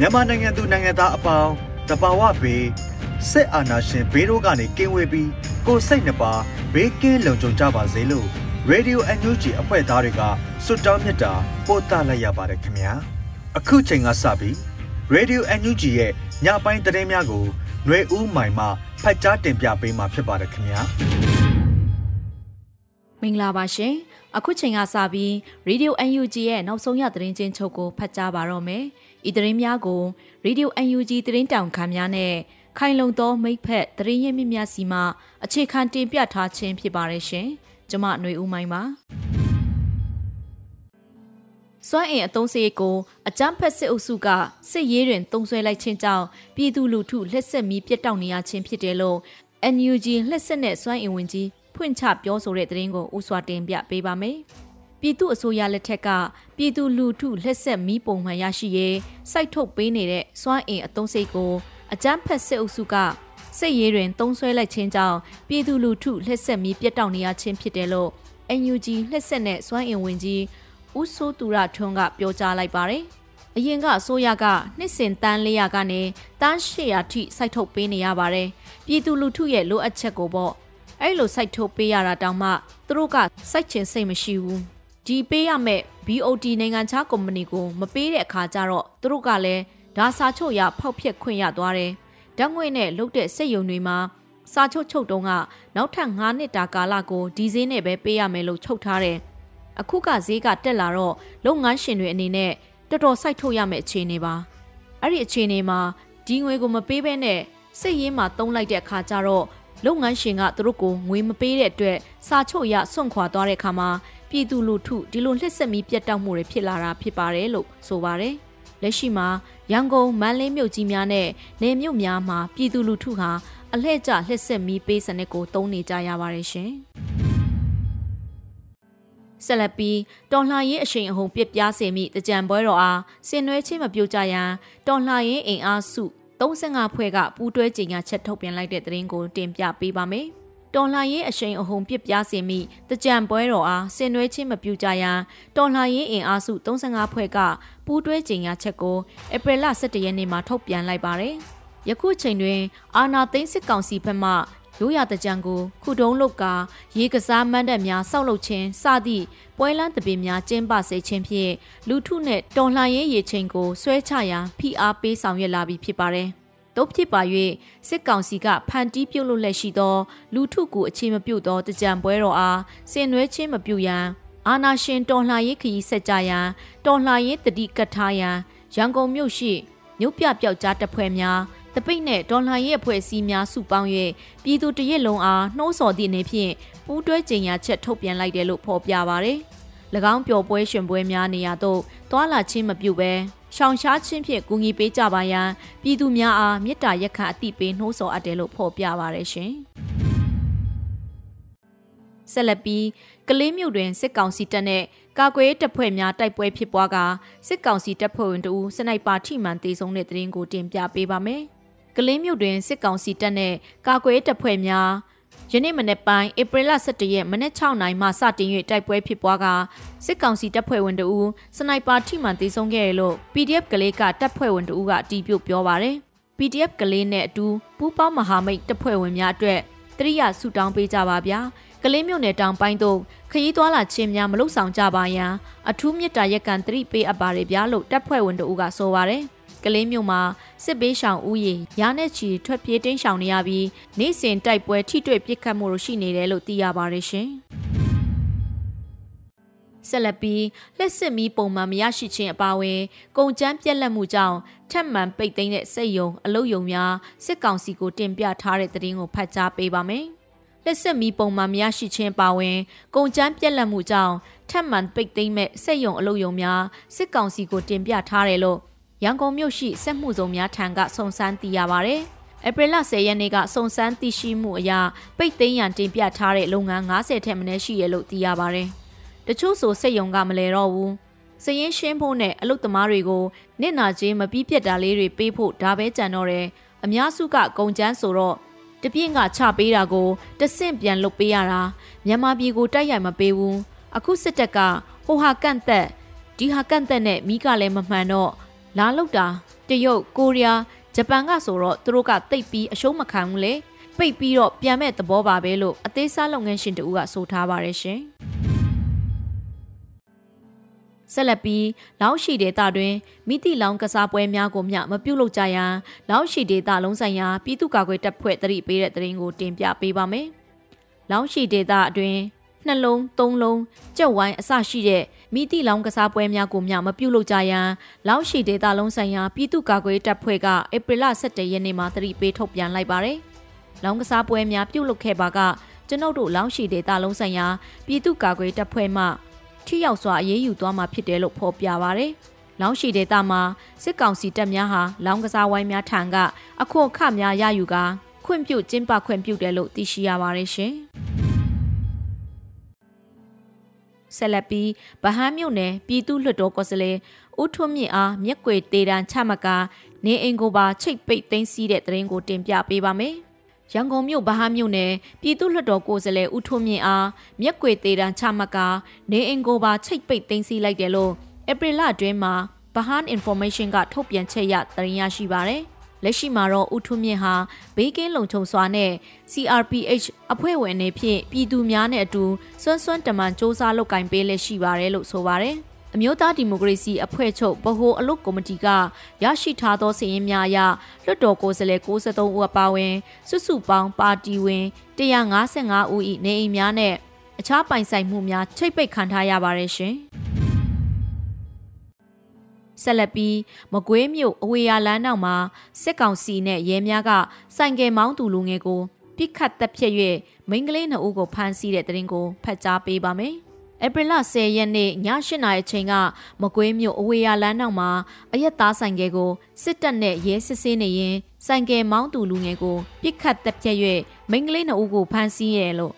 မြန်မာနိုင်ငံသူနိုင်ငံသားအပေါင်းတဘာဝဘေးစစ်အာဏာရှင်ဘေးတို့ကနေကင်းဝေးပြီးကိုစိတ်နှပါဘေးကင်းလုံခြုံကြပါစေလို့ Radio NUG အဖွဲ့သားတွေကစွတ်တောင်းမြတ်တာပို့သလိုက်ရပါတယ်ခင်ဗျာအခုချိန်ကစပြီး Radio NUG ရဲ့ညပိုင်းသတင်းများကိုຫນွေဦးမိုင်မှဖတ်ကြားတင်ပြပေးမှာဖြစ်ပါတယ်ခင်ဗျာမင်္ဂလာပါရှင် အခုချိန်ကစပြီး Radio UNG ရဲ့နောက်ဆုံးရသတင်းချင်းချုပ်ကိုဖတ်ကြားပါတော့မယ်ဤသတင်းများကို Radio UNG သတင်းတောင်ခံများနဲ့ခိုင်လုံသောမိဖက်သတင်းရင်းမြစ်များစီမှအခြေခံတင်ပြထားခြင်းဖြစ်ပါတယ်ရှင်ကျွန်မຫນွေဦးမိုင်းပါစွမ်းအင်အုံးစေးကိုအကြမ်းဖက်စစ်အုပ်စုကစစ်ရေးတွင်တုံးဆွဲလိုက်ခြင်းကြောင့်ပြည်သူလူထုလက်ဆက်မီးပြတ်တောက်နေရခြင်းဖြစ်တယ်လို့ NUG လက်ဆက်နဲ့စွမ်းအင်ဝင်ကြီး ဖွင့်ချပြောဆိုတဲ့သတင်းကိုဥစွာတင်ပြပေးပါမယ်။ပြည်သူအစိုးရလက်ထက်ကပြည်သူလူထုလက်ဆက်မီးပုံမှန်ရရှိရေးစိုက်ထုတ်ပေးနေတဲ့စွမ်းအင်အုံးစိတ်ကိုအကြမ်းဖက်စစ်အုပ်စုကစစ်ရေးတွင်တုံးဆွဲလိုက်ခြင်းကြောင့်ပြည်သူလူထုလက်ဆက်မီးပြတ်တောက်နေရခြင်းဖြစ်တယ်လို့ NUG လက်ဆက်နဲ့စွမ်းအင်ဝင်ကြီးဦးစိုးသူရထွန်းကပြောကြားလိုက်ပါတယ်။အရင်ကအစိုးရကနှစ်စဉ်တန်း400ကနေတန်း800ထိစိုက်ထုတ်ပေးနေရပါတယ်။ပြည်သူလူထုရဲ့လိုအပ်ချက်ကိုပေါ့ အဲ့လိုစိုက်ထုတ်ပေးရတာတောင်မှသူတို့ကစိုက်ချင်စိတ်မရှိဘူးဒီပေးရမဲ့ BOT နိုင်ငံခြားကုမ္ပဏီကိုမပေးတဲ့အခါကျတော့သူတို့ကလည်းဒါစာချုပ်ရဖောက်ဖျက်ခွင့်ရသွားတယ်ဓာတ်ငွေနဲ့လုတ်တဲ့စက်ယုံတွေမှာစာချုပ်ချုပ်တုံးကနောက်ထပ်9နှစ်တာကာလကိုဒီဈေးနဲ့ပဲပေးရမယ်လို့ချုပ်ထားတယ်အခုကဈေးကတက်လာတော့လုပ်ငန်းရှင်တွေအနေနဲ့တော်တော်စိုက်ထုတ်ရမယ့်အခြေအနေပါအဲ့ဒီအခြေအနေမှာဒီငွေကိုမပေးဘဲနဲ့စိတ်ရင်းမှာတုံးလိုက်တဲ့အခါကျတော့ လုပ်ငန်းရှင်ကသူတို့ကိုငွေမပေးတဲ့အတွက်စာချုပ်ရစွန့်ခွာသွားတဲ့အခါမှာပြည်သူလူထုဒီလိုလှစ်ဆက်မီပြတ်တောက်မှုတွေဖြစ်လာတာဖြစ်ပါတယ်လို့ဆိုပါတယ်။လက်ရှိမှာရန်ကုန်မန္တလေးမြို့ကြီးများနဲ့နယ်မြို့များမှာပြည်သူလူထုဟာအလှည့်ကျလှစ်ဆက်မီပေးစနစ်ကိုသုံးနေကြရပါတယ်ရှင်။ဆက်လက်ပြီးတော်လှန်ရေးအရှိန်အဟုန်ပြစ်ပြားစေမိတကြံပွဲတော်အားဆင်နွှဲခြင်းမပြုကြရန်တော်လှန်ရေးအင်အားစု 35ဖွဲ့ကပူးတွဲကြေညာချက်ထုတ်ပြန်လိုက်တဲ့သတင်းကိုတင်ပြပေးပါမယ်။တော်လှန်ရေးအရှိန်အဟုန်ပြစ်ပြားစေမိတကြံပွဲတော်အားဆင်နွှဲခြင်းမပြုကြရန်တော်လှန်ရေးအင်အားစု35ဖွဲ့ကပူးတွဲကြေညာချက်ကိုဧပြီလ17ရက်နေ့မှာထုတ်ပြန်လိုက်ပါတယ်။ယခုချိန်တွင် အာနာသိန်းစစ်ကောင်စီဘက်မှ ရိုးရာတကြံကိုခုတုံးလုတ်ကာရေကစားမန်းတက်များစောက်လုပ်ခြင်းစသည့်ပွဲလန်းတပင်များကျင်းပစေခြင်းဖြင့်လူထုနှင့်တော်လှန်ရေးရေချိန်ကိုဆွဲချရန်ဖိအားပေးဆောင်ရွက်လာပြီးဖြစ်ပါတယ်။တို့ဖြစ်ပါ၍စစ်ကောင်စီကဖန်တီးပြုတ်လို့လက်ရှိသော လူထုကိုအခြေမပြုတ်သောတကြံပွဲတော်အားဆင်နွှဲခြင်းမပြုရန်အာနာရှင်တော်လှန်ရေးခရီးဆက်ကြရန်တော်လှန်ရေးတတိကတ်ထားရန်ရန်ကုန်မြို့ရှိမြို့ပြပျောက်ကြားတပ်ဖွဲ့များ တပိတ်နဲ့ဒေါ်လာရဲ့အဖွဲ့အစည်းများစုပေါင်း၍ပြည်သူတရက်လုံးအားနှိုးဆော်သည့်အနေဖြင့်ပူးတွဲကြေညာချက်ထုတ်ပြန်လိုက်တယ်လို့ဖော်ပြပါရယ်။၎င်းပျော်ပွဲရှင်ပွဲများနေရာသို့သွာလာခြင်းမပြုဘဲရှောင်ရှားခြင်းဖြင့်ကူညီပေးကြပါရန်ပြည်သူများအားမေတ္တာရက်ခံအသိပေးနှိုးဆော်အပ်တယ်လို့ဖော်ပြပါရယ်ရှင်။ဆက်လက်ပြီးကလေးမြို့တွင်စစ်ကောင်စီတပ်နဲ့ကာကွယ်တပ်ဖွဲ့များတိုက်ပွဲဖြစ်ပွားကစစ်ကောင်စီတပ်ဖွဲ့ဝင်တို့စနိုက်ပါထိမှန်တေဆုံးတဲ့တဲ့ရင်ကိုတင်ပြပေးပါမယ်။ ကလင်းမြို့တွင်စစ်ကောင်စီတပ်နဲ့ကာကွယ်တပ်ဖွဲ့များယနေ့မနေ့ပိုင်းဧပြီလ17ရက်မနက်6နာရီမှစတင်၍တိုက်ပွဲဖြစ်ပွားကစစ်ကောင်စီတပ်ဖွဲ့ဝင်တို့စနိုက်ပါထိမှန်တေဆုံးခဲ့တယ်လို့ PDF ကလေးကတပ်ဖွဲ့ဝင်တို့ကအတီးပြုတ်ပြောပါရယ် PDF ကလေးနဲ့အတူပူးပေါင်းမဟာမိတ်တပ်ဖွဲ့ဝင်များအတွက်တရိယာဆူတောင်းပေးကြပါဗျာကလေးမြို့နယ်တောင်ပိုင်းသို့ခရီးသွားလာခြင်းများမလုပ်ဆောင်ကြပါရန်အထူးမြစ်တာရက်ကန်သတိပေးအပ်ပါတယ်ဗျာလို့တပ်ဖွဲ့ဝင်တို့ကဆိုပါတယ် ကလေးမျိုးမှာစစ်ပေးရှောင်ဦးရေရာနဲ့ချီထွက်ပြေးတင်းရှောင်နေရပြီးနေ့စဉ်တိုက်ပွဲထိတွေ့ပစ်ခတ်မှုတို့ရှိနေတယ်လို့သိရပါတယ်ရှင်။ဆက်လက်ပြီးလက်စစ်မီးပုံမှန်မရရှိခြင်းအပါအဝင်ကုန်ကျန်းပြက်လက်မှုကြောင့်ထက်မှန်ပိတ်သိမ်းတဲ့စိတ်ယုံအလုတ်ယုံများစစ်ကောင်စီကိုတင်ပြထားတဲ့သတင်းကိုဖတ်ကြားပေးပါမယ်။လက်စစ်မီးပုံမှန်မရရှိခြင်းအပါအဝင်ကုန်ကျန်းပြက်လက်မှုကြောင့်ထက်မှန်ပိတ်သိမ်းမဲ့စိတ်ယုံအလုတ်ယုံများစစ်ကောင်စီကိုတင်ပြထားတယ်လို့ ရန်ကုန်မြို့ရှိစက်မှုစုံများထံကစုံစမ်းသိရပါဗျ။ဧပြီလ10ရက်နေ့ကစုံစမ်းသိရှိမှုအရပိတ်သိမ်းရန်တင်ပြထားတဲ့လုပ်ငန်း90ထက်မနည်းရှိရလို့သိရပါဗျ။တချို့ဆိုစိတ်ယုံကမလဲတော့ဘူးစရင်ရှင်းဖို့နဲ့အလုတ်သမားတွေကိုနစ်နာချင်းမပြီးပြတ်တာလေးတွေပေးဖို့ဒါပဲကြံတော့တယ်အများစုကကုံချမ်းဆိုတော့တပြင်းကချပေးတာကိုတဆင့်ပြန်လုတ်ပေးရတာမြန်မာပြည်ကိုတိုက်ရိုက်မပေးဘူးအခုစစ်တပ်ကဟိုဟာကန့်သက်ဒီဟာကန့်သက်နဲ့မိကလည်းမမှန်တော့ လာလုတ်တာတရုတ်ကိုရီးယားဂျပန်ကဆိုတော့သူတို့ကတိတ်ပြီးအရှုံးမခံဘူးလေပိတ်ပြီးတော့ပြန်မဲ့သဘောပါပဲလို့အသေးစားလုပ်ငန်းရှင်တူကဆိုထားပါတယ်ရှင်ဆက်လက်ပြီးလောင်းရှိဒေတာတွင်မိတိလောင်းကစားပွဲများကိုမျှမပြုတ်လို့ကြရန်လောင်းရှိဒေတာလုံးဆိုင်ရာပြည်သူ့ကာကွယ်တပ်ဖွဲ့တရိပေးတဲ့တရင်ကိုတင်ပြပေးပါမယ်။လောင်းရှိဒေတာအတွင်း နှလုံးသုံးလုံးကြက်ဝိုင်းအစရှိတဲ့မိတိလောင်းကစားပွဲများကိုမျှမပြုတ်လို့ကြရန်လောင်းရှိဒေတာလုံးဆိုင်ရာပြည်သူ့ကာကွယ်တပ်ဖွဲ့ကဧပြီလ17ရက်နေ့မှာတရိပေးထုတ်ပြန်လိုက်ပါတယ်။လောင်းကစားပွဲများပြုတ်လုခဲ့ပါကကျွန်ုပ်တို့လောင်းရှိဒေတာလုံးဆိုင်ရာပြည်သူ့ကာကွယ်တပ်ဖွဲ့မှထိရောက်စွာအရေးယူသွားမှာဖြစ်တယ်လို့ဖော်ပြပါရယ်။လောင်းရှိဒေတာမှာစစ်ကောင်စီတပ်များဟာလောင်းကစားဝိုင်းများထံကအခွန်အခများရယူကာခွင့်ပြုကျင်းပခွင့်ပြုတယ်လို့သိရှိရပါတယ်ရှင်။ ဆက်လက်ပြီးဗဟန်းမြို့နယ်ပြည်သူ့လွှတ်တော်ကိုယ်စားလှယ်ဦးထွန်းမြင့်အားမြက်ွယ်တေတန်ချမကနေအိမ်ကိုပါချိတ်ပိတ်သိမ်းစီးတဲ့တရင်ကိုတင်ပြပေးပါမယ်။ရန်ကုန်မြို့ဗဟာမြို့နယ်ပြည်သူ့လွှတ်တော်ကိုယ်စားလှယ်ဦးထွန်းမြင့်အားမြက်ကွေသေးတန်းချမှတ်ကနေအင်ကိုပါချိတ်ပိတ်သိမ်းဆည်းလိုက်တယ်လို့ဧပြီလအတွင်းမှာဗဟန် information ကထုတ်ပြန်ချက်ရသတင်းရရှိပါရယ် လက်ရှိမှာတော့ဦးထွန်းမြင့်ဟာဘေးကင်းလုံခြုံစွာနဲ့ CRPH အဖွဲ့ဝင်တွေဖြင့်ပြည်သူများနဲ့အတူစွမ်းစွမ်းတမန်စ조사လုပ်ကင်ပေးလက်ရှိပါတယ်လို့ဆိုပါတယ်။အမျိုးသားဒီမိုကရေစီအဖွဲ့ချုပ်ဗဟိုအလုပ်ကော်မတီကရရှိထားသောစာရင်းများအရလွှတ်တော်ကိုယ်စားလှယ်63ဦးအပါအဝင်စုစုပေါင်းပါတီဝင်155ဦး၏နေအိမ်များနဲ့အခြားပိုင်ဆိုင်မှုများချိတ်ပိတ်ခံထားရပါတယ်ရှင်။ ဆက်လက်ပြီးမကွေးမြို့အဝေးရလမ်းနောက်မှာစစ်ကောင်စီနဲ့ရဲများကစိုင်ကယ်မောင်းသူလူငယ်ကိုပြစ်ခတ်တပ်ဖြတ်၍မိန်းကလေးနှစ်ဦးကိုဖမ်းဆီးတဲ့တဲ့ရင်ကိုဖတ်ကြားပေးပါမယ်။ဧပြီလ10ရက်နေ့ည8နာရီအချိန်ကမကွေးမြို့အဝေးရလမ်းနောက်မှာအရက်သားဆိုင်ကယ်ကိုစစ်တပ်နဲ့ရဲစစ်ဆေးနေရင်ဆိုင်ကယ်မောင်းသူလူငယ်ကိုပြစ်ခတ်တပ်ဖြတ်၍မိန်းကလေးနှစ်ဦးကိုဖမ်းဆီးရဲလို့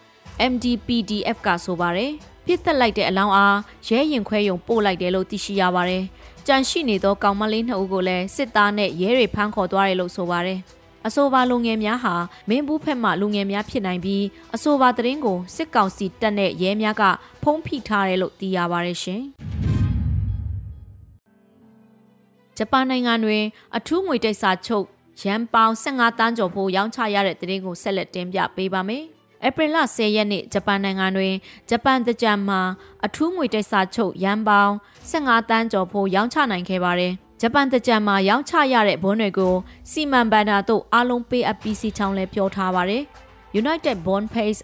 MDPDF ကဆိုပါတယ်ပြစ်သက်လိုက်တဲ့အလောင်းအားရဲရင်ခွဲယုံပို့လိုက်တယ်လို့သိရှိရပါတယ် ကြန့်ရှိနေသောကောင်မလေးနှစ်ဦးကိုလည်းစစ်သားနဲ့ရဲတွေဖမ်းခေါ်သွားတယ်လို့ဆိုပါတယ်။အဆိုပါလူငယ်များဟာမင်းဘူးဖက်မှလူငယ်များဖြစ်နိုင်ပြီးအဆိုပါသတင်းကိုစစ်ကောင်စီတပ်နဲ့ရဲများကဖုံးဖိထားတယ်လို့သိရပါတယ်ရှင်။ဂျပန်နိုင်ငံတွင်အထူးငွေတိတ်စာချုပ်ရန်ပေါင်15တန်းကျော်ဖို့ရောင်းချရတဲ့သတင်းကိုဆက်လက်တင်ပြပေးပါမယ်။ ဧပြီလ10ရက်နေ့ဂျပန်နိုင်ငံတွင်ဂျပန်တကြံမှာအထူးငွေတိတ်စာချုပ်ရန်ပေါင်15တန်းကျော်ဖို့ရောင်းချနိုင်ခဲ့ပါတယ်။ဂျပန်တကြံမှာရောင်းချရတဲ့ဘွန်းတွေကိုစီမံဘန်ဒါတို့အားလုံးပေးအပ်ပြီးစီချောင်းလဲပြောထားပါတယ်။ United Bond Pace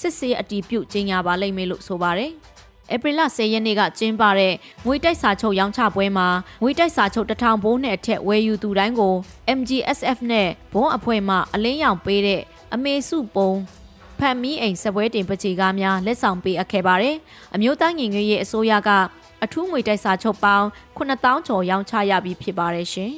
စစ်စေးအတီးပြုတ်ကြီးညာပါလိမ့်မယ်လို့ဆိုပါတယ်။ဧပြီလ10ရက်နေ့ကကျင်းပတဲ့ငွေတိုက်စာချုပ်ရောင်းချပွဲမှာငွေတိုက်စာချုပ်တထောင်ဘိုးနဲ့အထက်ဝယ်ယူသူတိုင်းကို MGSF နဲ့ဘွန်းအဖွဲ့မှအလင်းရောင်ပေးတဲ့အမေစုပုံ ဖန်မီအိမ်စပွဲတင်ပချီကားများလက်ဆောင်ပေးအပ်ခဲ့ပါတယ်။အမျိုးသားညီညွတ်ရေးအစိုးရကအထူးငွေတိုက်စာချုပ်ပေါင်း9000ကျော်ရောင်းချရပြီးဖြစ်ပါတယ်ရှင်။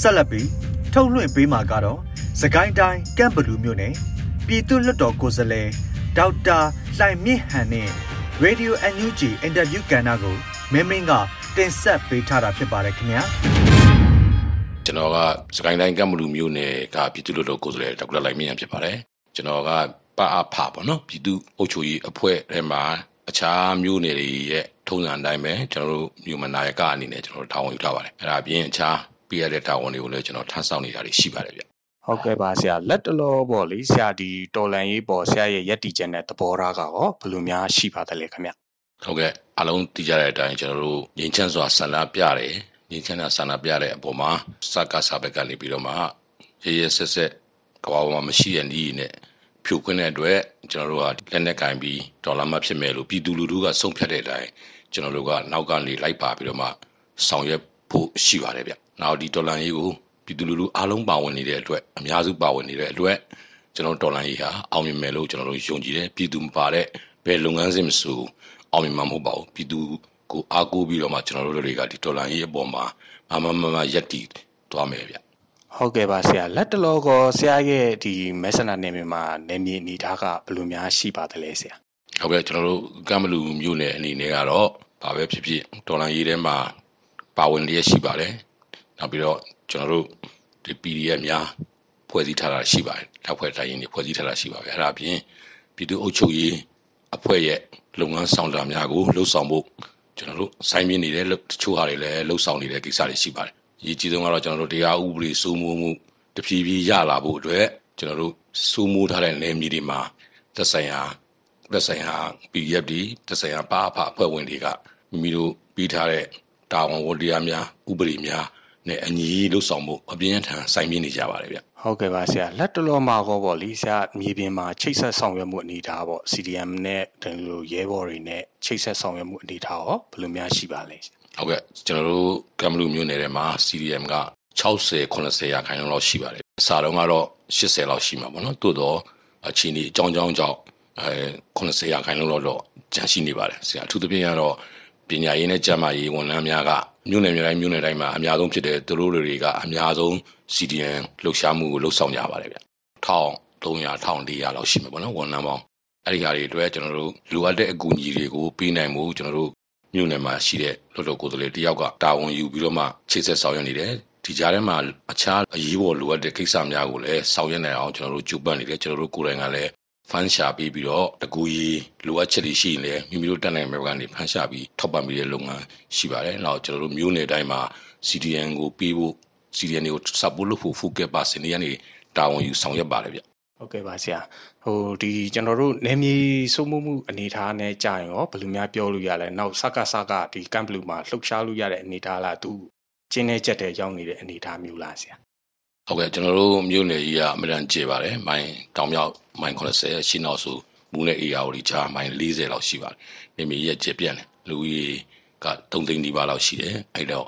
ဆက်လက်ပြီးထုတ်လွှင့်ပေးမှာကတော့စကိုင်းတိုင်းကမ်ဘလူးမြို့နယ်ပြည်သူ့လွှတ်တော်ကိုယ်စားလှယ်ဒေါက်တာလှိုင်မြင့်ဟန်နဲ့ Radio NUG အင်တာဗျူးကဏ္ဍကို မင်းမင်းကတင်ဆက်ပေးထားတာဖြစ်ပါတယ်ခင်ဗျာ။ကျွန်တော်ကစကိုင်းတိုင်းကမ်မလူမျိုးနယ်ကပြည်သူ့လူတော်ကိုယ်စားလှယ်ဒေါက်တာလိုက်မြင့်ရဖြစ်ပါတယ်ကျွန်တော်ကပအဖပေါ့နော်ပြည်သူ့အုပ်ချုပ်ရေးအဖွဲ့ထဲမှာအခြားမျိုးနယ်တွေရဲ့ထုံးစံအတိုင်းပဲကျွန်တော်တို့မြို့မနာယကအနေနဲ့ကျွန်တော်တို့တာဝန်ယူထားပါတယ်အဲ့ဒါအပြင်အခြားပြရတဲ့တာဝန်တွေကိုလည်းကျွန်တော်ထမ်းဆောင်နေတာတွေရှိပါတယ်ဗျဟုတ်ကဲ့ပါဆရာလက်တလောပေါ့လေဆရာဒီတော်လန်ရေးပေါ်ဆရာရဲ့ယက်တီချက်နဲ့သဘောထားကရောဘယ်လိုများရှိပါသလဲခင်ဗျ ဟုတ်ကဲ့အလုံးတည်ကြတဲ့အတိုင်းကျွန်တော်တို့ငင်းချမ်းစွာဆန္ဒပြတယ်ငင်းချမ်းတာဆန္ဒပြတဲ့အပေါ်မှာစကားစာဘက်ကနေပြီးတော့မှရရဆက်ဆက်ကဘာမှမရှိတဲ့နည်းနဲ့ဖြိုခွင်းတဲ့အတွက်ကျွန်တော်တို့ကလက်နဲ့ကင်ပြီးဒေါ်လာမှဖြစ်မယ်လို့ပြည်သူလူထုကဆုံးဖြတ်တဲ့အတိုင်းကျွန်တော်တို့ကနောက်ကနေလိုက်ပါပြီးတော့မှဆောင်ရွက်ဖို့ရှိပါတယ်ဗျ။နောက်ဒီဒေါ်လာရေးကိုပြည်သူလူထုအားလုံးပါဝင်နေတဲ့အတွက်အများစုပါဝင်နေတဲ့အတွက်ကျွန်တော်ဒေါ်လာရေးဟာအောင်မြင်မယ်လို့ကျွန်တော်တို့ယုံကြည်တယ်ပြည်သူမပါတဲ့ဘယ်လုပ်ငန်းစဉ်မဆို အောင်မြင်မှာမဟုတ်ပါဘူးပြည်သူကိုအားကိုးပြီးတော့မှကျွန်တော်တို့တွေကဒီဒေါ်လာရေးအပေါ်မှာမမမမရက်တီသွားမယ်ဗျဟုတ်ကဲ့ပါဆရာလက်တလောကဆရာရဲ့ဒီမဲဆန္ဒနယ်မြေမှာနယ်မြေအနေထားကဘယ်လိုများရှိပါသလဲဆရာဟုတ်ကဲ့ကျွန်တော်တို့ကမ်ဘလူမြို့နယ်အနေနဲ့ကတော့ဘာပဲဖြစ်ဖြစ်ဒေါ်လာရေးထဲမှာပါဝင်လျက်ရှိပါတယ်နောက်ပြီးတော့ကျွန်တော်တို့ဒီ PDF များဖွဲ့စည်းထားတာရှိပါတယ်တပ်ဖွဲ့တိုင်းရင်းတွေဖွဲ့စည်းထားတာရှိပါပဲအဲ့ဒါအပြင်ပြည်သူ့အုပ်ချုပ်ရေးအဖွဲ့ရဲ့ လုပ်ငန်းဆောင်တာများကိုလှုပ်ဆောင်ဖို့ကျွန်တော်တို့စိုင်းပြနေတဲ့တချို့ဟာတွေလည်းလှုပ်ဆောင်နေတဲ့ကိစ္စတွေရှိပါတယ်။အရေးကြီးဆုံးကတော့ကျွန်တော်တို့တရားဥပဒေစိုးမိုးမှုတဖြည်းဖြည်းရလာဖို့အတွက်ကျွန်တော်တို့စိုးမိုးထားတဲ့နယ်မြေတွေမှာသက်ဆိုင်ရာသက်ဆိုင်ရာ PDF တွေသက်ဆိုင်ရာပါအဖအဖွဲ့ဝင်တွေကမိမိတို့ပြီးထားတဲ့တာဝန်ဝတ္တရားများဥပဒေများ နဲ့အညီလှုပ်ဆောင်မှုအပြင်းထန်စိုင်းပြနေကြပါတယ်ဗျဟုတ်ကဲ့ပါဆရာလက်တလောမှာကောပေါ့လीဆရာမြေပြင်မှာချိတ်ဆက်ဆောင်ရွက်မှုအနေထားပေါ့ CDM နဲ့ဒီလိုရဲဘော်တွေနဲ့ချိတ်ဆက်ဆောင်ရွက်မှုအနေထားရောဘယ်လိုများရှိပါလဲဟုတ်ကဲ့ကျွန်တော်တို့ကမ်ဘလူမျိုးနယ်ထဲမှာ CDM က60 80ရာခိုင်နှုန်းလောက်ရှိပါတယ်အစားတော့ကတော့80လောက်ရှိမှာပေါ့နော်တိုးတော့အချင်းဒီအကြောင်းကြောင်းကြောင့်အဲ80ရာခိုင်နှုန်းလောက်တော့ကျန်ရှိနေပါတယ်ဆရာအထူးသဖြင့်ကတော့ပညာရေးနဲ့ကျန်းမာရေးဝန်ထမ်းများက မြို့နယ်မျိုးတိုင်းမြို့နယ်တိုင်းမှာအများဆုံးဖြစ်တဲ့သူတို့တွေကအများဆုံး CDN လှုပ်ရှားမှုကိုလှုပ်ဆောင်ကြပါတယ်ဗျ1300 1400လောက်ရှိမှာပေါ့နော်ဝန်ထမ်းပေါင်းအဲ့ဒီဟာတွေအတွက်ကျွန်တော်တို့လိုအပ်တဲ့အကူအညီတွေကိုပေးနိုင်မှုကျွန်တော်တို့မြို့နယ်မှာရှိတဲ့လွှတ်တော်ကိုယ်စားလှယ်တယောက်ကတာဝန်ယူပြီးတော့မှချိတ်ဆက်ဆောင်ရွက်နေတယ်ဒီကြားထဲမှာအခြားအရေးပေါ်လိုအပ်တဲ့ကိစ္စများကိုလည်းဆောင်ရွက်နိုင်အောင်ကျွန်တော်တို့ကြိုးပမ်းနေတယ်ကျွန်တော်တို့ကိုယ်တိုင်ကလည်း ဖန်ရှာပြီးပြီးတော့တကူကြီးလိုအပ်ချက်တွေရှိရင်လည်းမိမိတို့တက်နိုင်မဲ့ကနေဖန်ရှာပြီးထောက်ပံ့ပြီးတဲ့လုပ်ငန်းရှိပါတယ်။နောက်ကျွန်တော်တို့မျိုးနယ်တိုင်းမှာ CDN ကိုပေးဖို့ CDN ကို support လုပ်ဖို့ focus person တွေကနေတာဝန်ယူဆောင်ရွက်ပါတယ်ဗျ။ဟုတ်ကဲ့ပါဆရာ။ဟိုဒီကျွန်တော်တို့နယ်မြေစိုးမိုးမှုအနေထားနဲ့ကြာရင်ရောဘယ်လိုများပြောလို့ရလဲ။နောက်စကစကဒီကမ်ဘလူးမှာလှုပ်ရှားလို့ရတဲ့အနေထားလားသူကျင်းနေချက်တဲ့ရောက်နေတဲ့အနေထားမျိုးလားဆရာ ဟုတ်ကဲ့ကျွန်တော်တို့မြို့နယ်ကြီးကအမြဲတမ်းကျေပါတယ်မိုင်တောင်မြောက်မိုင်80ရှင်းနောက်ဆိုမူနဲ့အေယာဝတီချာမိုင်40လောက်ရှိပါတယ်နေမြေရဲ့ကျေပြန့်တယ်လူကြီးက3သိန်းဒီပါလောက်ရှိတယ်အဲ့တော့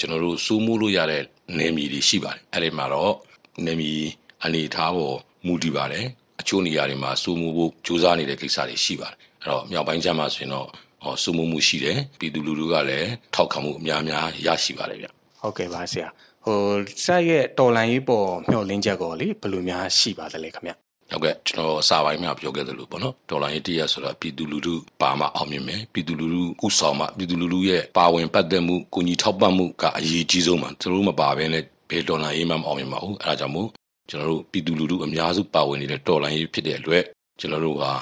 ကျွန်တော်တို့စူးမှုလို့ရတဲ့နေမြေတွေရှိပါတယ်အဲ့ဒီမှာတော့နေမြေအနေထားပေါ်မူတည်ပါတယ်အချို့နေရာတွေမှာစူးမှုဖို့ကြိုးစားနေတဲ့ကိစ္စတွေရှိပါတယ်အဲ့တော့မြောက်ပိုင်းကျမ်းမှာဆိုရင်တော့ဟောစူးမှုမှုရှိတယ်ပြည်သူလူထုကလည်းထောက်ခံမှုအများများရရှိပါတယ်ဗျဟုတ်ကဲ့ပါဆရာ ဟိုဆက်ရဲ့တော်လန်ရေးပေါ်မျှော်လင့်ချက်ကောလေဘယ်လိုများရှိပါသလဲခင်ဗျဟုတ်ကဲ့ကျွန်တော်အစာပိုင်းမှာပြောခဲ့သလိုပေါ့နော်ဒေါ်လာရေးတရဆိုတော့ပြည်သူလူထုပါမှအောင်မြင်မယ်ပြည်သူလူထုဥဆောင်မှပြည်သူလူထုရဲ့ပါဝင်ပတ်သက်မှုကိုညီထောက်ပံ့မှုကအရေးကြီးဆုံးပါသူတို့မပါဘဲနဲ့ဘယ်ဒေါ်လာရေးမှမအောင်မြင်ပါဘူးအဲဒါကြောင့်မို့ကျွန်တော်တို့ပြည်သူလူထုအများစုပါဝင်နေတဲ့ဒေါ်လာရေးဖြစ်တဲ့အတွက်ကျွန်တော်တို့ဟာ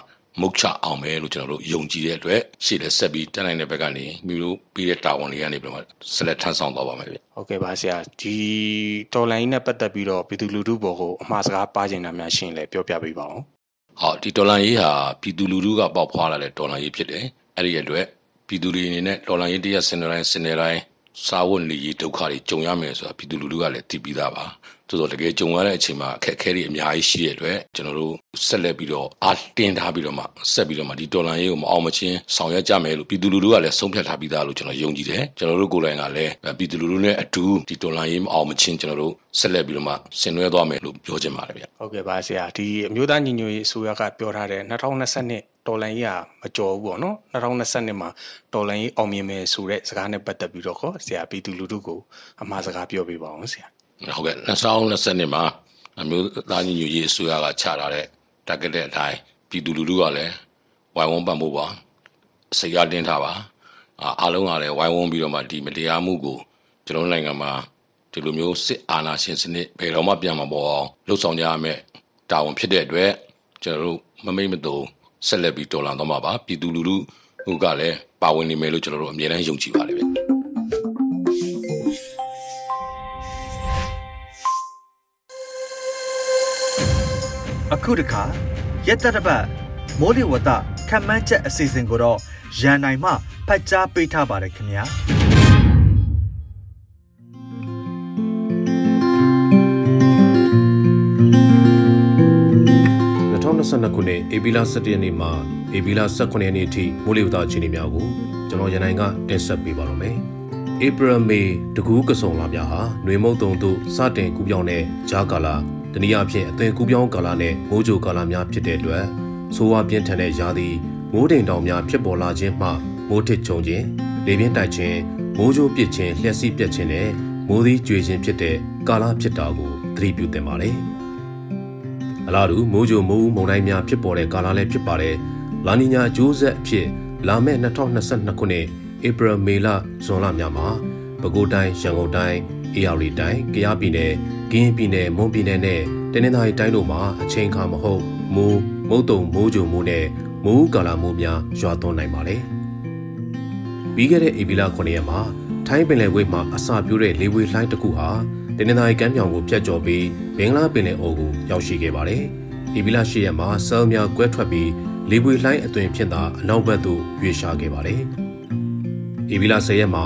မုတ်ချအောင်ပဲလို့ကျွန်တော်တို့ယုံကြည်တဲ့အတွက်ရှေ့လက်ဆက်ပြီးတက်နိုင်တဲ့ဘက်ကနေမိတို့ပြီးတဲ့တာဝန်တွေကနေပြီးတော့ဆက်လက်ထမ်းဆောင်သွားပါမယ်ဗျဟုတ်ကဲ့ပါဆရာဒီတော်လိုင်းနဲ့ပတ်သက်ပြီးတော့ပြည်သူလူထုဘောကိုအမှားစကားပါခြင်းတာများရှင်းလဲပြောပြပေးပါဦးဟောဒီဒေါ်လာရေးဟာပြည်သူလူထုကပေါက်ဖွာလာတဲ့ဒေါ်လာရေးဖြစ်တယ်အဲ့ဒီအတွက်ပြည်သူတွေအနေနဲ့ဒေါ်လာရေးတရက်စင်တိုင်းစင်တိုင်းစားဝတ်နေရေးဒုက္ခတွေကြုံရမယ်ဆိုတာပြည်သူလူထုကလည်းသိပြီးသားပါ သို့တော့တကယ်ကြုံရတဲ့အချိန်မှာအခက်အခဲတွေအများကြီးရှိတဲ့အတွက်ကျွန်တော်တို့ဆက်လက်ပြီးတော့အားတင်းထားပြီးတော့မှဆက်ပြီးတော့မှဒီဒေါ်လာရေးကိုမအောင်မချင်းဆောင်ရွက်ကြမယ်လို့ပြည်သူလူထုကလည်းဆုံးဖြတ်ထားပြီးသားလို့ကျွန်တော်ယုံကြည်တယ်ကျွန်တော်တို့ကိုယ်တိုင်ကလည်းပြည်သူလူထုနဲ့အတူဒီဒေါ်လာရေးမအောင်မချင်းကျွန်တော်တို့ဆက်လက်ပြီးတော့မှဆင်နွှဲသွားမယ်လို့ပြောချင်ပါတယ်ဗျဟုတ်ကဲ့ပါဆရာဒီအမျိုးသားညီညွတ်ရေးအစိုးရကပြောထားတဲ့2022ဒေါ်လာရေးကမကြော်ဘူးပေါ့နော်2022မှာဒေါ်လာရေးအောင်မြင်မယ်ဆိုတဲ့စကားနဲ့ပတ်သက်ပြီးတော့ခေါ်ဆရာပြည်သူလူထုကိုအမှားစကားပြောပြပါအောင်ဆရာ ဟုတ်ကဲ့2020မှာအမျိုးသားညီညွတ်ရေးအစိုးရကချထားတဲ့ target တဲ့အတိုင်းပြည်သူလူထုကလည်းဝိုင်းဝန်းပံ့ပိုးပါစိတ်ရတင်းထားပါအားလုံးကလည်းဝိုင်းဝန်းပြီးတော့မှဒီမတရားမှုကိုကျွန်တော်နိုင်ငံမှာဒီလိုမျိုးစစ်အာဏာရှင်စနစ်ဘယ်တော့မှပြန်မပေါ်အောင်လှုပ်ဆောင်ကြရမယ်တာဝန်ဖြစ်တဲ့အတွက်ကျွန်တော်တို့မမိတ်မတုံဆက်လက်ပြီးတော်လှန်သွားမှာပါပြည်သူလူထုကလည်းပါဝင်နေမယ်လို့ကျွန်တော်တို့အမြဲတမ်းယုံကြည်ပါတယ် အခုတခါရက်တတပတ်မိုးလေဝသခန့်မှန်းချက်အစီအစဉ်ကိုတော့ရန်နိုင်မှဖတ်ကြားပေးထားပါတယ်ခင်ဗျာ2022ခုနှစ်ဧပြီလ17ရက်နေ့မှဧပြီလ18ရက်နေ့အထိမိုးလေဝသအခြေအနေများကိုကျွန်တော်ရန်နိုင်ကတင်ဆက်ပေးပါရမယ်။ April May တကူးကစုံလာများဟာຫນွေမုတ်တုံတို့စတင်ကူးပြောင်းတဲ့ဂျာကာလာတ နည်းအားဖြင့်အသွင်ကူးပြောင်းကာလနဲ့မိုးကြိုကာလများဖြစ်တဲ့အတွက်ဆိုးဝါးပြင်းထန်တဲ့ရာသီမိုးတိမ်တောင်များဖြစ်ပေါ်လာခြင်းမှမိုးထစ်ချုံခြင်းလေပြင်းတိုက်ခြင်းမိုးကြိုးပစ်ခြင်းလျှက်စီးပြတ်ခြင်းနဲ့မိုးသီးကြွေခြင်းဖြစ်တဲ့ကာလဖြစ်တာကိုသတိပြုသင့်ပါတယ်။အလားတူမိုးကြိုမိုးဦးမုန်တိုင်းများဖြစ်ပေါ်တဲ့ကာလလည်းဖြစ်ပါတယ်။လာနီညာအကျိုးဆက်အဖြစ်လာမယ့်2022ခုနှစ်ဧပြီမေလဇွန်လများမှာပဲခူးတိုင်းရန်ကုန်တိုင်း အေရဝတီတိုင်းကယားပြည်နယ်ကင်းပြည်နယ်မွန်ပြည်နယ်နဲ့တနင်္သာရီတိုင်းတို့မှာအချိန်အခါမဟုတ်မိုးမုတ်တုံမိုးကြိုမိုးနဲ့မိုးကာလမိုးများရွာသွန်းနိုင်ပါလေ။ပြီးခဲ့တဲ့ဧပြီလ9ရက်မှာထိုင်းပင်လယ်ဝိတ်မှာအစာပြိုးတဲ့လေဝေလှိုင်းတစ်ခုဟာတနင်္သာရီကမ်းမြောင်ကိုဖျက်ကျော်ပြီးဘင်္ဂလားပင်လယ်အော်ကိုရောက်ရှိခဲ့ပါတယ်။ဧပြီလ10ရက်မှာဆဲလ်များကွဲထွက်ပြီးလေပွေလှိုင်းအသွင်ဖြစ်တာအနောက်ဘက်သို့ရွေ့ရှာခဲ့ပါတယ်။ဧပြီလ10ရက်မှာ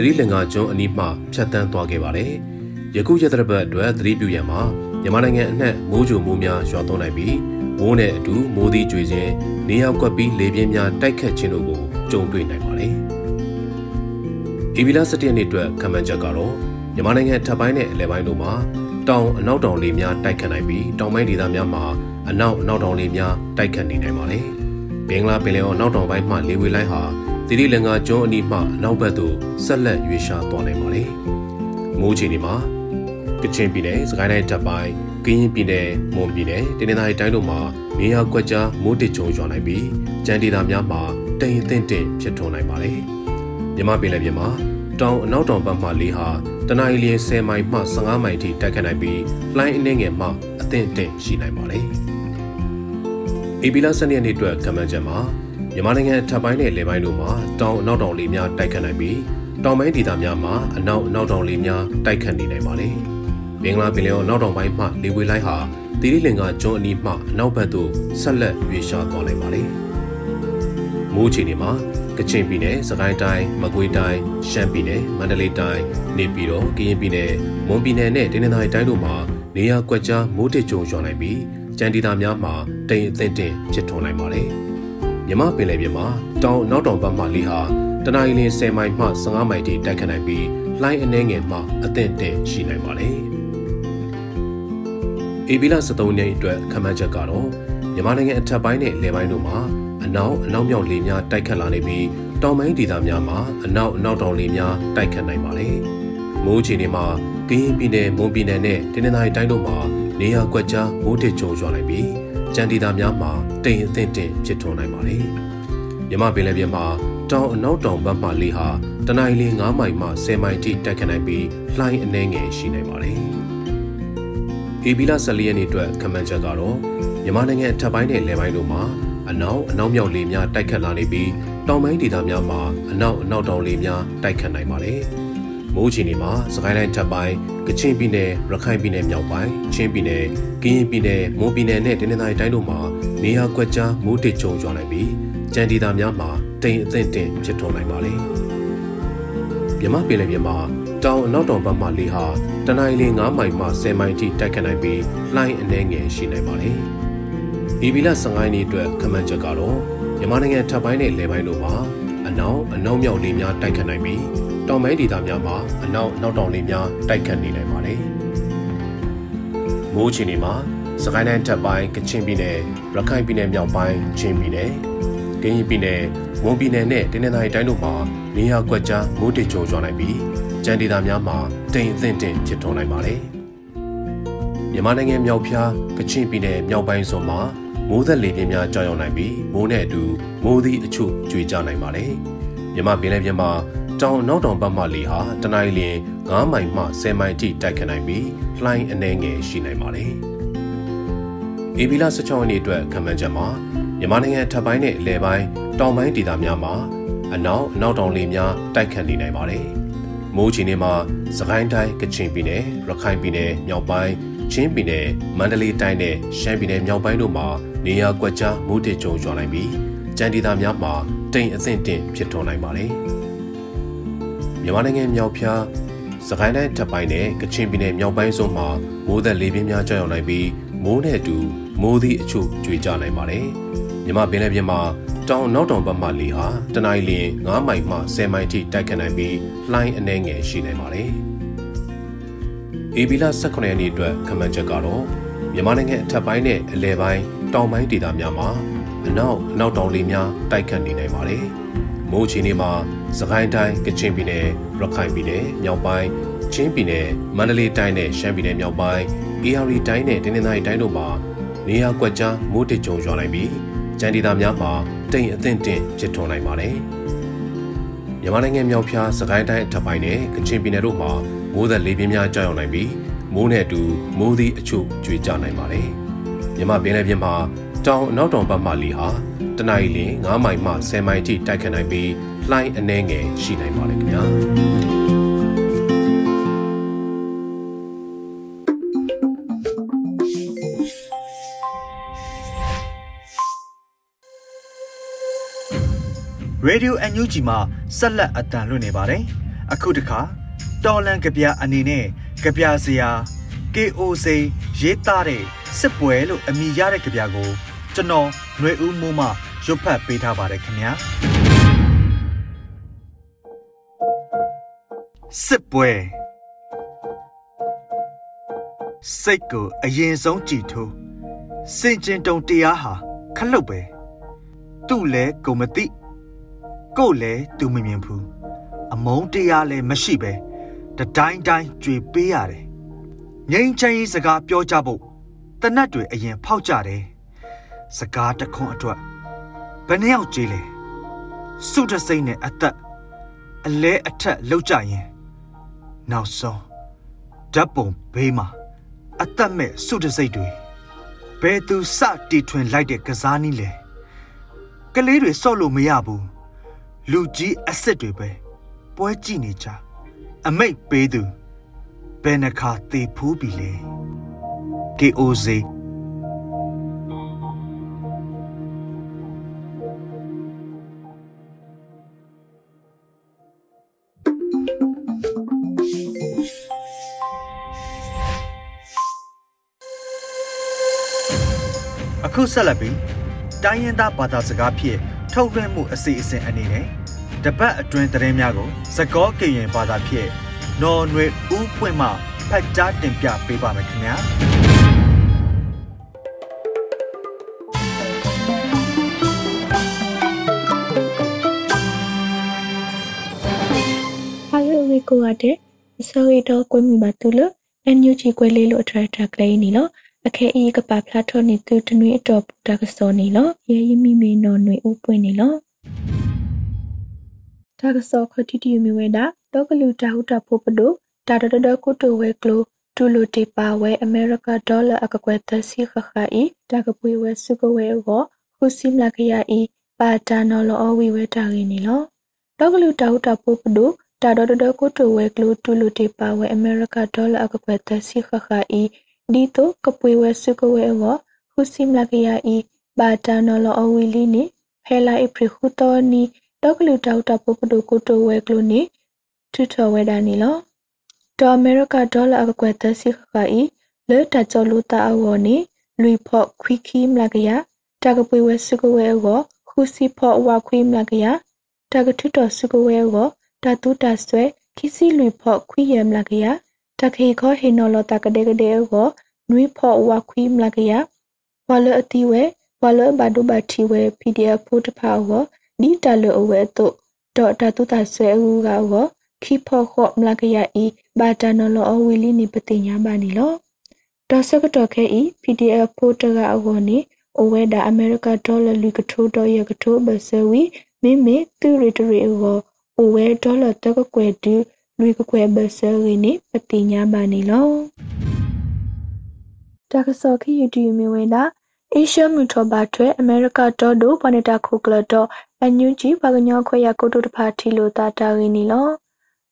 တတိလင်္ကာကျွန်းအနီးမှဖြတ်တန်းသွားခဲ့ပါတယ်။ယခုရက်သတ္တပတ်အတွက်သတိပြုရမှာမြန်မာနိုင်ငံအနှံ့မိုးကြိုမိုးများရွာသွန်းနိုင်ပြီးမိုးနဲ့အတူမိုးသီးကြွေခြင်းနေရောက်ကွက်ပြီးလေပြင်းများတိုက်ခတ်ခြင်းတို့ကိုကြုံတွေ့နိုင်ပါတယ်။ဧပြီလ17ရက်နေ့အတွက်ခံမှန်းချက်ကတော့မြန်မာနိုင်ငံထပ်ပိုင်းနဲ့အလယ်ပိုင်းတို့မှာတောင်အနောက်တောင်လေများတိုက်ခတ်နိုင်ပြီးတောင်ပိုင်းဒေသများမှာအနောက်အနောက်တောင်လေများတိုက်ခတ်နေနိုင်ပါတယ်။ဘင်္ဂလားပင်လယ်အော်နောက်တောင်ပိုင်းမှလေဝေလိုင်းဟာ သီရိလင်္ကာကျွန်းအနီးမှအနောက်ဘက်သို့ဆက်လက်ရွေ့ရှာသွားနိုင်ပါတယ်။မိုးချီနေမှာကချင်ပြည်နယ်စကိုင်းတိုင်းတပ်ပိုင်းကရင်ပြည်နယ်မွန်ပြည်နယ်တနင်္သာရီတိုင်းတို့မှာနေရာကွက်ကြားမိုးတစ်ချုံရွာနိုင်ပြီးကြံဒေသများမှာတိမ်အထင်တင်ဖြစ်ထွန်းနိုင်ပါတယ်။မြမပင်လယ်ပြင်မှာတောင်အနောက်တောင်ဘက်မှလေးဟာတနအီလ10မိုင်မှ15မိုင်ထိတိုက်ခတ်နိုင်ပြီးလှိုင်းအနှဲငယ်မှအသင့်အင့်ရှိနိုင်ပါတယ်။အေဘီလာစနေနေ့အတွက်ကမ္ဘာချက်မှာ မြန်မာနိုင်ငံထပ်ပိုင်းနဲ့လေပိုင်းတို့မှာတောင်အနောက်တောင်လေများတိုက်ခတ်နိုင်ပြီးတောင်ပိုင်းဒေသများမှာအနောက်အနောက်တောင်လေများတိုက်ခတ်နေနိုင်ပါတယ်။ဘင်္ဂလားပင်လယ်အော်နောက်တောင်ပိုင်းမှလေဝေလိုင်းဟာတိရိလင်္ကာကျွန်းအနီးမှအနောက်ဘက်သို့ဆက်လက်ရွေ့လျားသွားနိုင်ပါတယ်။မိုးချီနေမှာကချင်ပြည်နယ်၊စကိုင်းတိုင်း၊မကွေးတိုင်း၊ရှမ်းပြည်နယ်၊မန္တလေးတိုင်း၊နေပြည်တော်၊ကရင်ပြည်နယ်၊မွန်ပြည်နယ်နဲ့တနင်္သာရီတိုင်းတို့မှာနေရာကွက်ကြားမိုးတစ်ကြုံရွာနိုင်ပြီးကြံဒေသများမှာတိမ်အထင်တင်ဖြစ်ထွန်းနိုင်ပါတယ်။ မြမပင်လယ်ပြင်မှာတောင်နောက်တောင်ဘက်မှလေဟာတနအီလ10မိုင်မှ15မိုင်ထိတိုက်ခတ်နိုင်ပြီးလှိုင်းအနှဲငယ်မှအသင့်တင်ရှိနိုင်ပါတယ်။အေဘီလာ73နှစ်အတွက်ခန့်မှန်းချက်ကတော့မြန်မာနိုင်ငံအထက်ပိုင်းနဲ့လယ်ပိုင်းတို့မှာအနောက်အနောက်မြောက်လေများတိုက်ခတ်လာနေပြီးတောင်ပိုင်းဒေသများမှာအနောက်အနောက်တောင်လေများတိုက်ခတ်နိုင်ပါတယ်။မိုးချီနေမှာကရင်ပြည်နယ်မွန်ပြည်နယ်နဲ့တနင်္သာရီတိုင်းတို့မှာနေရာကွက်ကြားမိုးတစ်ကြုံရွာနိုင်ပြီး ကြံဒေသများမှာတိမ်အထင်တင်ဖြစ်ထွန်းနိုင်ပါတယ်။မြမပင်လယ်ပြင်မှာတောင်အနောက်တောင်ဘက်မှလေဟာတနအီလ9မိုင်မှ10မိုင်ထိတိုက်ခတ်နိုင်ပြီးလှိုင်းအနှဲငယ်ရှိနိုင်ပါတယ်။အေဘီလာ14ရက်နေ့အတွက်ခန့်မှန်းချက်ကတော့မြန်မာနိုင်ငံထပ်ပိုင်းနဲ့လယ်ပိုင်းတို့မှာအနောက်အနောက်မြောက်လေများတိုက်ခတ်လာနေပြီးတောင်ပိုင်းဒေသများမှာအနောက်အနောက်တောင်လေများတိုက်ခတ်နိုင်ပါတယ်။ မိုးချီနေမှာစကိုင်းတိုင်းထပ်ပိုင်းကချင်ပြည်နယ်ရခိုင်ပြည်နယ်မြောက်ပိုင်းချင်းပြည်နယ်ကရင်ပြည်နယ်မွန်ပြည်နယ်နဲ့တနင်္သာရီတိုင်းတို့မှာနေရာကွက်ကြားမိုးတစ်ချုံရွာနိုင်ပြီးကြံဒေသများမှာတိမ်အထင်တင်ဖြစ်ထွန်းနိုင်ပါလေ။မြမပင်လယ်ပြင်မှာတောင်အနောက်တောင်ဘက်မှလေဟာတနင်္လာနေ့9မိုင်မှ10မိုင်ထိတိုက်ခတ်နိုင်ပြီးလှိုင်းအနှဲငယ်ရှိနိုင်ပါလေ။ဧပြီလ15ရက်နေ့အတွက်ခန့်မှန်းချက်ကတော့မြန်မာနိုင်ငံထပ်ပိုင်းနဲ့လယ်ပိုင်းတို့မှာအနောက်အနောက်မြောက်လေများတိုက်ခတ်နိုင်ပြီး တောင်ပိုင်းဒေသများမှာအနောက်နောက်တောင်လေများတိုက်ခတ်နေနိုင်ပါတယ်။မိုးချီနေမှာစကိုင်းတိုင်းထပ်ပိုင်းကချင်ပြည်နယ်ရခိုင်ပြည်နယ်မြောက်ပိုင်းချင်းပြည်နယ်ကရင်ပြည်နယ်မွန်ပြည်နယ်နဲ့တနင်္သာရီတိုင်းတို့မှာနေရာကွက်ကြားမိုးတစ်ကြိုရွာနိုင်ပြီးကြံဒေသများမှာတိမ်အထင်တင်ဖြစ်ထွန်းနိုင်ပါတယ်။မြန်မာနိုင်ငံမြောက်ဖျားကချင်ပြည်နယ်မြောက်ပိုင်းစွန်မှာမိုးသက်လေပြင်းများကြောက်ရွံ့နိုင်ပြီးမိုးနဲ့အတူမိုးသီးအချို့ကျွေကြနိုင်ပါတယ်။မြမပင်လယ်ပြင်မှာ တောင်နောက်တောင်ဘက်မှလေဟာတနအီလ9မိုင်မှ10မိုင်ထိတိုက်ခတ်နိုင်ပြီးလှိုင်းအနှဲငယ်ရှိနိုင်ပါတယ်။အေဘီလာ16ရက်နေ့အတွက်ခံမှန်းချက်မှာမြန်မာနိုင်ငံထပ်ပိုင်းနဲ့အလယ်ပိုင်းတောင်ပိုင်းဒေသများမှာအနောက်အနောက်တောင်လေများတိုက်ခတ်နေနိုင်ပါတယ်။မိုးချီနေမှာစကိုင်းတိုင်းကချင်ပြည်နယ်ရခိုင်ပြည်နယ်မြောက်ပိုင်းချင်းပြည်နယ်မန္တလေးတိုင်းနဲ့ရှမ်းပြည်နယ်မြောက်ပိုင်းတို့မှာနေရာကွက်ကြားမိုးတစ်ကြုံရွာနိုင်ပြီးကြံဒေသများမှာတိမ်အဆင့်တင်ဖြစ်ထွန်းနိုင်ပါတယ်။ မြန်မာနိုင်ငံမြောက်ဖျားစကိုင်းတိုင်းထပ်ပိုင်းနဲ့ကချင်ပြည်နယ်မြောက်ပိုင်းစုံမှာမိုးသက်လေပြင်းများကြောက်ရောက်နိုင်ပြီးမိုးနဲ့အတူမိုးသည့်အချို့ကျွေကြနိုင်ပါတယ်။မြမပင်လယ်ပြင်မှာတောင်နောက်တောင်ဘက်မှလေဟာတနင်္လာရီ9မိုင်မှ10မိုင်ထိတိုက်ခတ်နိုင်ပြီးလှိုင်းအနှဲငယ်ရှိနိုင်ပါတယ်။အေဘီလာ18ရက်နေ့အတွက်ခမန်ချက်ကတော့မြန်မာနိုင်ငံအထက်ပိုင်းနဲ့အလယ်ပိုင်းတောင်ပိုင်းဒေသများမှာအနောက်အနောက်တောင်လေများတိုက်ခတ်နေနိုင်ပါတယ်။ မိုးချီနေမှာစကိုင်းတိုင်းကချင်ပြည်နယ်ရခိုင်ပြည်နယ်မြောက်ပိုင်းချင်းပြည်နယ်မန္တလေးတိုင်းနဲ့ရှမ်းပြည်နယ်မြောက်ပိုင်း AR တိုင်းနဲ့တင်းနှင်းတိုင်းတိုင်းတို့မှာနေရာကွက်ကြားမိုးတစ်ကြုံရွာနိုင်ပြီးကြံဒေသများမှာတိမ်အသင့်တင်ဖြစ်ထွန်းနိုင်ပါတယ်။မြန်မာနိုင်ငံမြောက်ဖျားစကိုင်းတိုင်းအထက်ပိုင်းနဲ့ကချင်ပြည်နယ်တို့မှာမိုးသက်လေပြင်းများကြောက်ရောက်နိုင်ပြီးမိုးနဲ့အတူမိုးသည့်အချို့ကျွေကြနိုင်ပါတယ်။မြမပင်လယ်ပြင်မှာတောင်အနောက်တောင်ဘက်မှလီဟာ တနအီလ9မိုင်မှ10မိုင်ထိတိုက်ခတ်နိုင်ပြီးလှိုင်းအနှဲငယ်ရှိနိုင်ပါတယ်ခင်ဗျာ။ Radio NUG မှာဆက်လက်အတန်လွှင့်နေပါတယ်။အခုတခါတော်လန်ကဗျာအနေနဲ့ကဗျာစရာ KOC ရေးသားတဲ့စစ်ပွဲလို့အမည်ရတဲ့ကဗျာကိုကျွန်တော်ຫນွေဦးမိုးမှ ရွတ်ဖတ်ပေးထားပါတယ်ခင်ဗျာစစ်ပွဲစိတ်ကိုအရင်ဆုံးကြည်ထိုးစင်ကျင်တုံတရားဟာခလုတ်ပဲသူ့လဲကိုမသိကို့လဲသူမမြင်ဘူးအမုန်းတရားလဲမရှိပဲတတိုင်းတိုင်းကြွေပေးရတယ်ငိမ့်ချမ်းရေးစကားပြောကြဖို့တနတ်တွေအရင်ဖောက်ကြတယ်စကားတခွန်းအတွက် ဘယ်နှယောက်ကြေးလဲစုတစိမ့်နဲ့အသက်အလဲအထက်လောက်ကြရင်နောက်ဆုံးဓာတ်ပုံဘေးမှာအသက်မဲ့စုတစိမ့်တွေဘယ်သူစတီထွင်လိုက်တဲ့ကစားနည်းလဲကလေးတွေစော့လို့မရဘူးလူကြီးအစ်စ်တွေပဲပွဲကြည့်နေကြအမိတ်ပေးသူဘယ်နှခါသေဖူးပြီလဲ KOZ ဆက်လက်ပြီးတိုင်းရင်းသားဘာသာစကားဖြင့်ထုတ်လွှင့်မှုအစီအစဉ်အနေနဲ့တပတ်အတွင်းသတင်းများကိုသကောကရင်ဘာသာဖြင့်နော်နွေဦးပွင့်မှဖတ်ကြားတင်ပြပေးပါမယ်ခင်ဗျာဟာလိုဝီကိုရတဲ့အစောရီတော့ကွမိပါတူလို့အန်ယူချီကွဲလေးလို့အထရက်တာကလေးနီလို့ အခဲအီကပါဖလာထော်နေသူတနွေအတော်ပူတာကစောနေလို့ရဲရမိမေနော်နွေဦးပွင့်နေလို့တာကစောခတိတီမီဝဲတာတော့ကလူတာဟုတာဖို့ပဒိုတာတတကုတိုဝဲကလိုတူလိုတီပါဝဲအမေရိကဒေါ်လာအကကွယ်တစီခခအီတာကပွေဝဲစုကဝဲကိုခုစီမလာခရအီပါတာနော်လောအဝီဝဲတာရင်းနီလောတော့ကလူတာဟုတာဖို့ပဒိုတာဒဒကုတိုဝဲကလိုတူလိုတီပါဝဲအမေရိကဒေါ်လာအကကွယ်တစီခခအီ ဒီတိုကပွေဝဲစုကဝဲကိုခုစီမလာခရအီပါတာနော်လောအဝီလီနီဖဲလာအပရခုတော်နီတော့ကလူတာဟုတာဖို့ပဒိုကုတိုဝဲကလိုနီထူထော်ဝဲတာနီလောဒေါ်အမေရိကဒေါ်လာအကွယ်တစီခကဤလေ တချောလူတာအဝနီလူဖော့ခွီခီမလာကရတကပွေဝဲစုကဝဲအောခူစီဖော့ဝါခွီမလာကရတကထွတော်စုကဝဲအောတတူတဆွဲခီစီလူဖော့ခွီရမလာကရတခေခောဟေနော်လတကတဲ့ကတဲ့အောနွေဖော့ဝါခွီမလာကရဝါလအတီဝဲဝါလဘဒုဘတီဝဲ PDF ဖို့တဖာအောဒီတလအဝဲတော့ဒေါ်တတူတဆွဲဦးကအောခိဖောခောမလကရဤဘာတနလောအဝီလီနိပတိညာဘာနီလောတောစကတော့ခဲဤ PDF ပိုတကအဝနေအဝဲဒါအမေရိကဒေါ်လာလူကထိုးတော့ရကထိုးဘဆဝီမိမိသူရီတရီအောအဝဲဒေါ်လာတကကွယ်တူ လူကကွယ်ဘဆဝီနိပတိညာဘာနီလောတကစောခိယူတီမီဝဲတာအေရှမြူထောဘာထွဲအမေရိကတော့ဒိုပနတာခုကလတော့အန်ယူဂျီဘာကညောခွေရကိုတိုတဖာထီလိုတာတာရင်းနီလော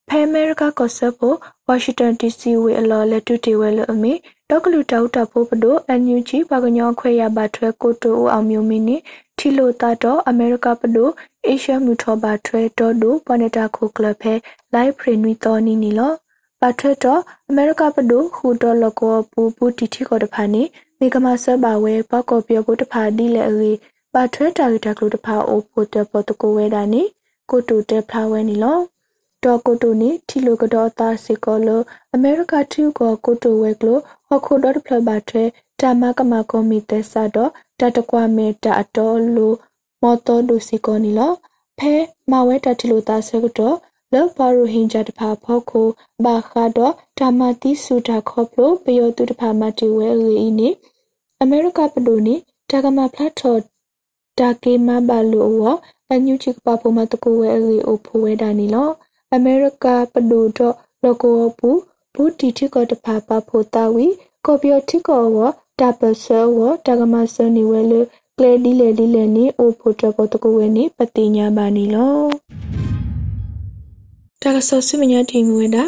ဖဲအမေရိကကောဆပ်ကိုဝါရှင်တန် DC ဝေအလော်လက်တူတီဝဲလအမီဒေါကလူတောက်တာဖို့ပဒိုအန်ယူဂျီဘာကညောခွေရဘာထွဲကိုတိုအောင်မျိုးမီနီ ထီလိုတာတော့အမေရိကပဒိုအေရှမြူထောဘာထွဲတော့ဒိုပနတာခုကလဖဲလိုက်ဖရီနွီတော်နီနီလောပါထွဲတော့အမေရိကပဒိုဟူတော်လကောပူပူတီတီကိုတဖာနီမေကမဆဘဝဲပကောပြောဖို့တဖာဒီလေအေပါထွဲတာဂီတာကလို့တဖာအိုပိုတပေါ်တကိုဝဲတာနီကိုတူတဲဖလာဝဲနီလောတော့ကိုတူနီထီလိုကတော့တာစီကောလိုအမေရိကထူကိုကိုတူဝဲကလို့ဟခုဒေါ်ဖလဘတ်ထွဲ တာမကမကောမီတဲဆာတော့တတကွာမေတာအတော်လိုမော်တော်ဒူစီကောနီလောဖဲမဝဲတထီလိုတာဆကတော့လောဘရူဟင်ဂျာတဖာဖောက်ကိုဘာခါတော့ဓမ္မတိစုတာခေါပလိုပယောတုတဖာမတီဝဲရီနီအမေရိကပဒိုနီတာကမဖ lat ထော်တာကေမဘာလိုဝအညူချီကပပိုမတကိုဝဲရီအိုဖိုဝဲဒါနီလောအမေရိကပဒိုတော့လောကောပူဘူတီတီကတဖာပဖိုတာဝီကော်ပီယတီကောဝ တာပဆဲဝတာကမဆနီဝဲလေကလေဒီလေဒီလေနီအိုဖိုတပေါ်တကိုဝဲနီပတိညာဘာနီလောတာကဆောစမညာတီငွေတာ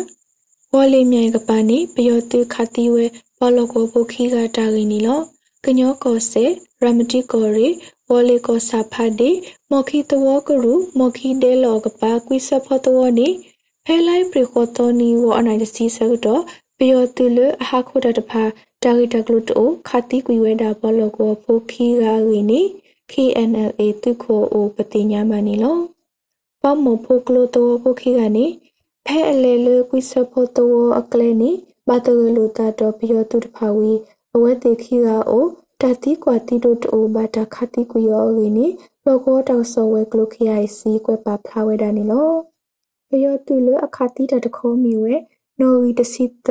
ဝေါ်လေးမြိုင်ကပါနေပယောတုခတိဝဲဘောလကိုဘုခိကတာရင်းနီလောကညောကောစေရမတိကောရီဝေါ်လေးကောစာဖတ်ဒီမော်ခိတဝကရူမော်ခိဒေလောကပါကွိစဖတ်တဝနီဖဲလိုက်ပရိခောတောနီဝအနိုင်တစီဆကတော့ပယောတုလအဟခုတတဖာ တာဂီတကလုတိုခတိကွေဝဲတာဘောလကိုဘုခိကရင်းနီ KNLA တုခိုအိုပတိညာမနီလောပမောဖိုကလိုတောဖိုခိကနေဖဲအလေလေကွိစဖိုတောအကလေနီဘာတရလိုတာတော့ပြတောတဖာဝီအဝဲတေခိကအိုတတိကွာတိတို့တိုဘာတခတိကွယောရင်းနီလောကောတောက်ဆောဝဲကလိုခိအိုင်စီကွဲပါဖလာဝဲတာနီလောပယောတူလအခတိတတခေါမီဝဲနော်ဝီတစီတ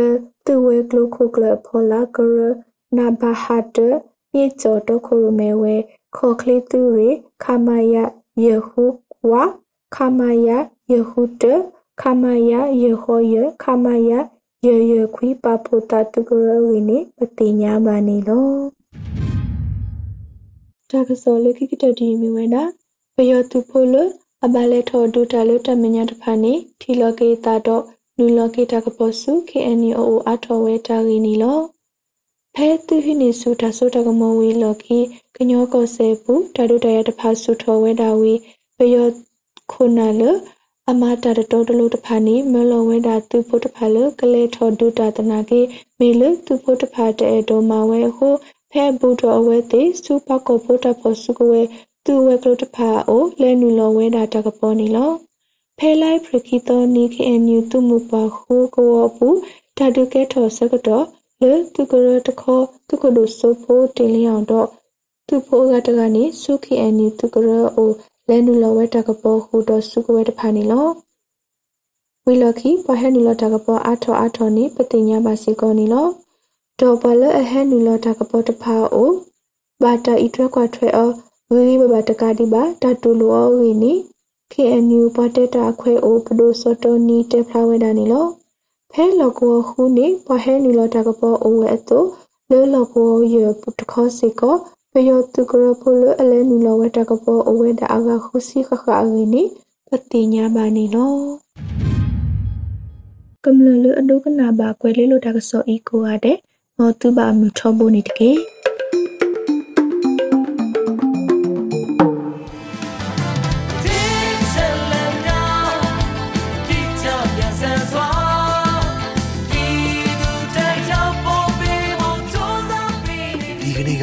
တူဝဲကလိုခိုကလဖောလာကရနာဘာဟာတပြေကျော်တော့ခိုရမဲဝဲခေါကလေးသူရီခမာယယေဟုဝါခမာယယေဟုတခမာယယေဟောယခမာယယေယေခွီပပိုတာတုကရဝိနေပတိညာဘာနေလောတာကစောလေခိကတဒီမီဝဲနာပယောတုဖိုလအဘလဲထောဒူတာလတမညာတဖာနေထီလောကေတာတော့ နူလောကေတာကပစု KNO အထောဝဲတာရင်းနီလောဖဲသူဟိနေစုတာစုတကမဝေလောကီကညောကောဆေပူတာဒုတရတဖာစုထောဝဲတာဝီပယောခုနာလအမတာတတော်တလို့တဖာနေမလောဝဲတာသူဖို့တဖာလကလေထောဒုတာတနာကေမေလသူဖို့တဖာတဲ့တော်မဝဲဟိုဖဲဘူတော်အဝဲတေစူပါကောဖို့တဖို့စုကဝဲသူဝဲကလို့တဖာအိုလဲနူလောဝဲတာတကပေါ်နေလော ဖဲလိုက်ပရခိတောနီခေအန်ယူသူမူပါခုကောပူဓာတုကဲထော်စကတော့လေသူကရတခောသူကလို့ဆိုဖို့တင်လျောင်းတော့သူဖို့ကတကနေစုခိအန်ယူသူကရအိုလဲနူလဝဲတကပေါ်ဟူတော့စုကဝဲတဖာနေလောဝီလခီပဟဲနူလတကပေါ်အာထောအာထောနေပတိညာပါစီကောနေလောဒေါ်ပလအဟဲနူလတကပေါ်တဖာအိုဘာတာဤထွက်ခွာထွဲအောဝီဘဘတကတိပါတတူလောဝီနီ KNU ပတက်တာခွဲအိုပဒိုစတိုနီတေဖလာဝဲတာနေလောဖဲလောကောခုနေပဟဲနူလတကပေါ်အိုဝဲအတူလောလောကောရပုတခောစီကောပယောတုကရဖိုလအလဲနီလောဝတကပေါ်အဝဲတာအကခုစီခခအငိနိပတိညာဘာနီလောကမ္လလအဒုကနာဘာကွဲလေးလိုတကဆောဤကိုရတဲ့မောတုဘာမြထောဘိုနီတကေ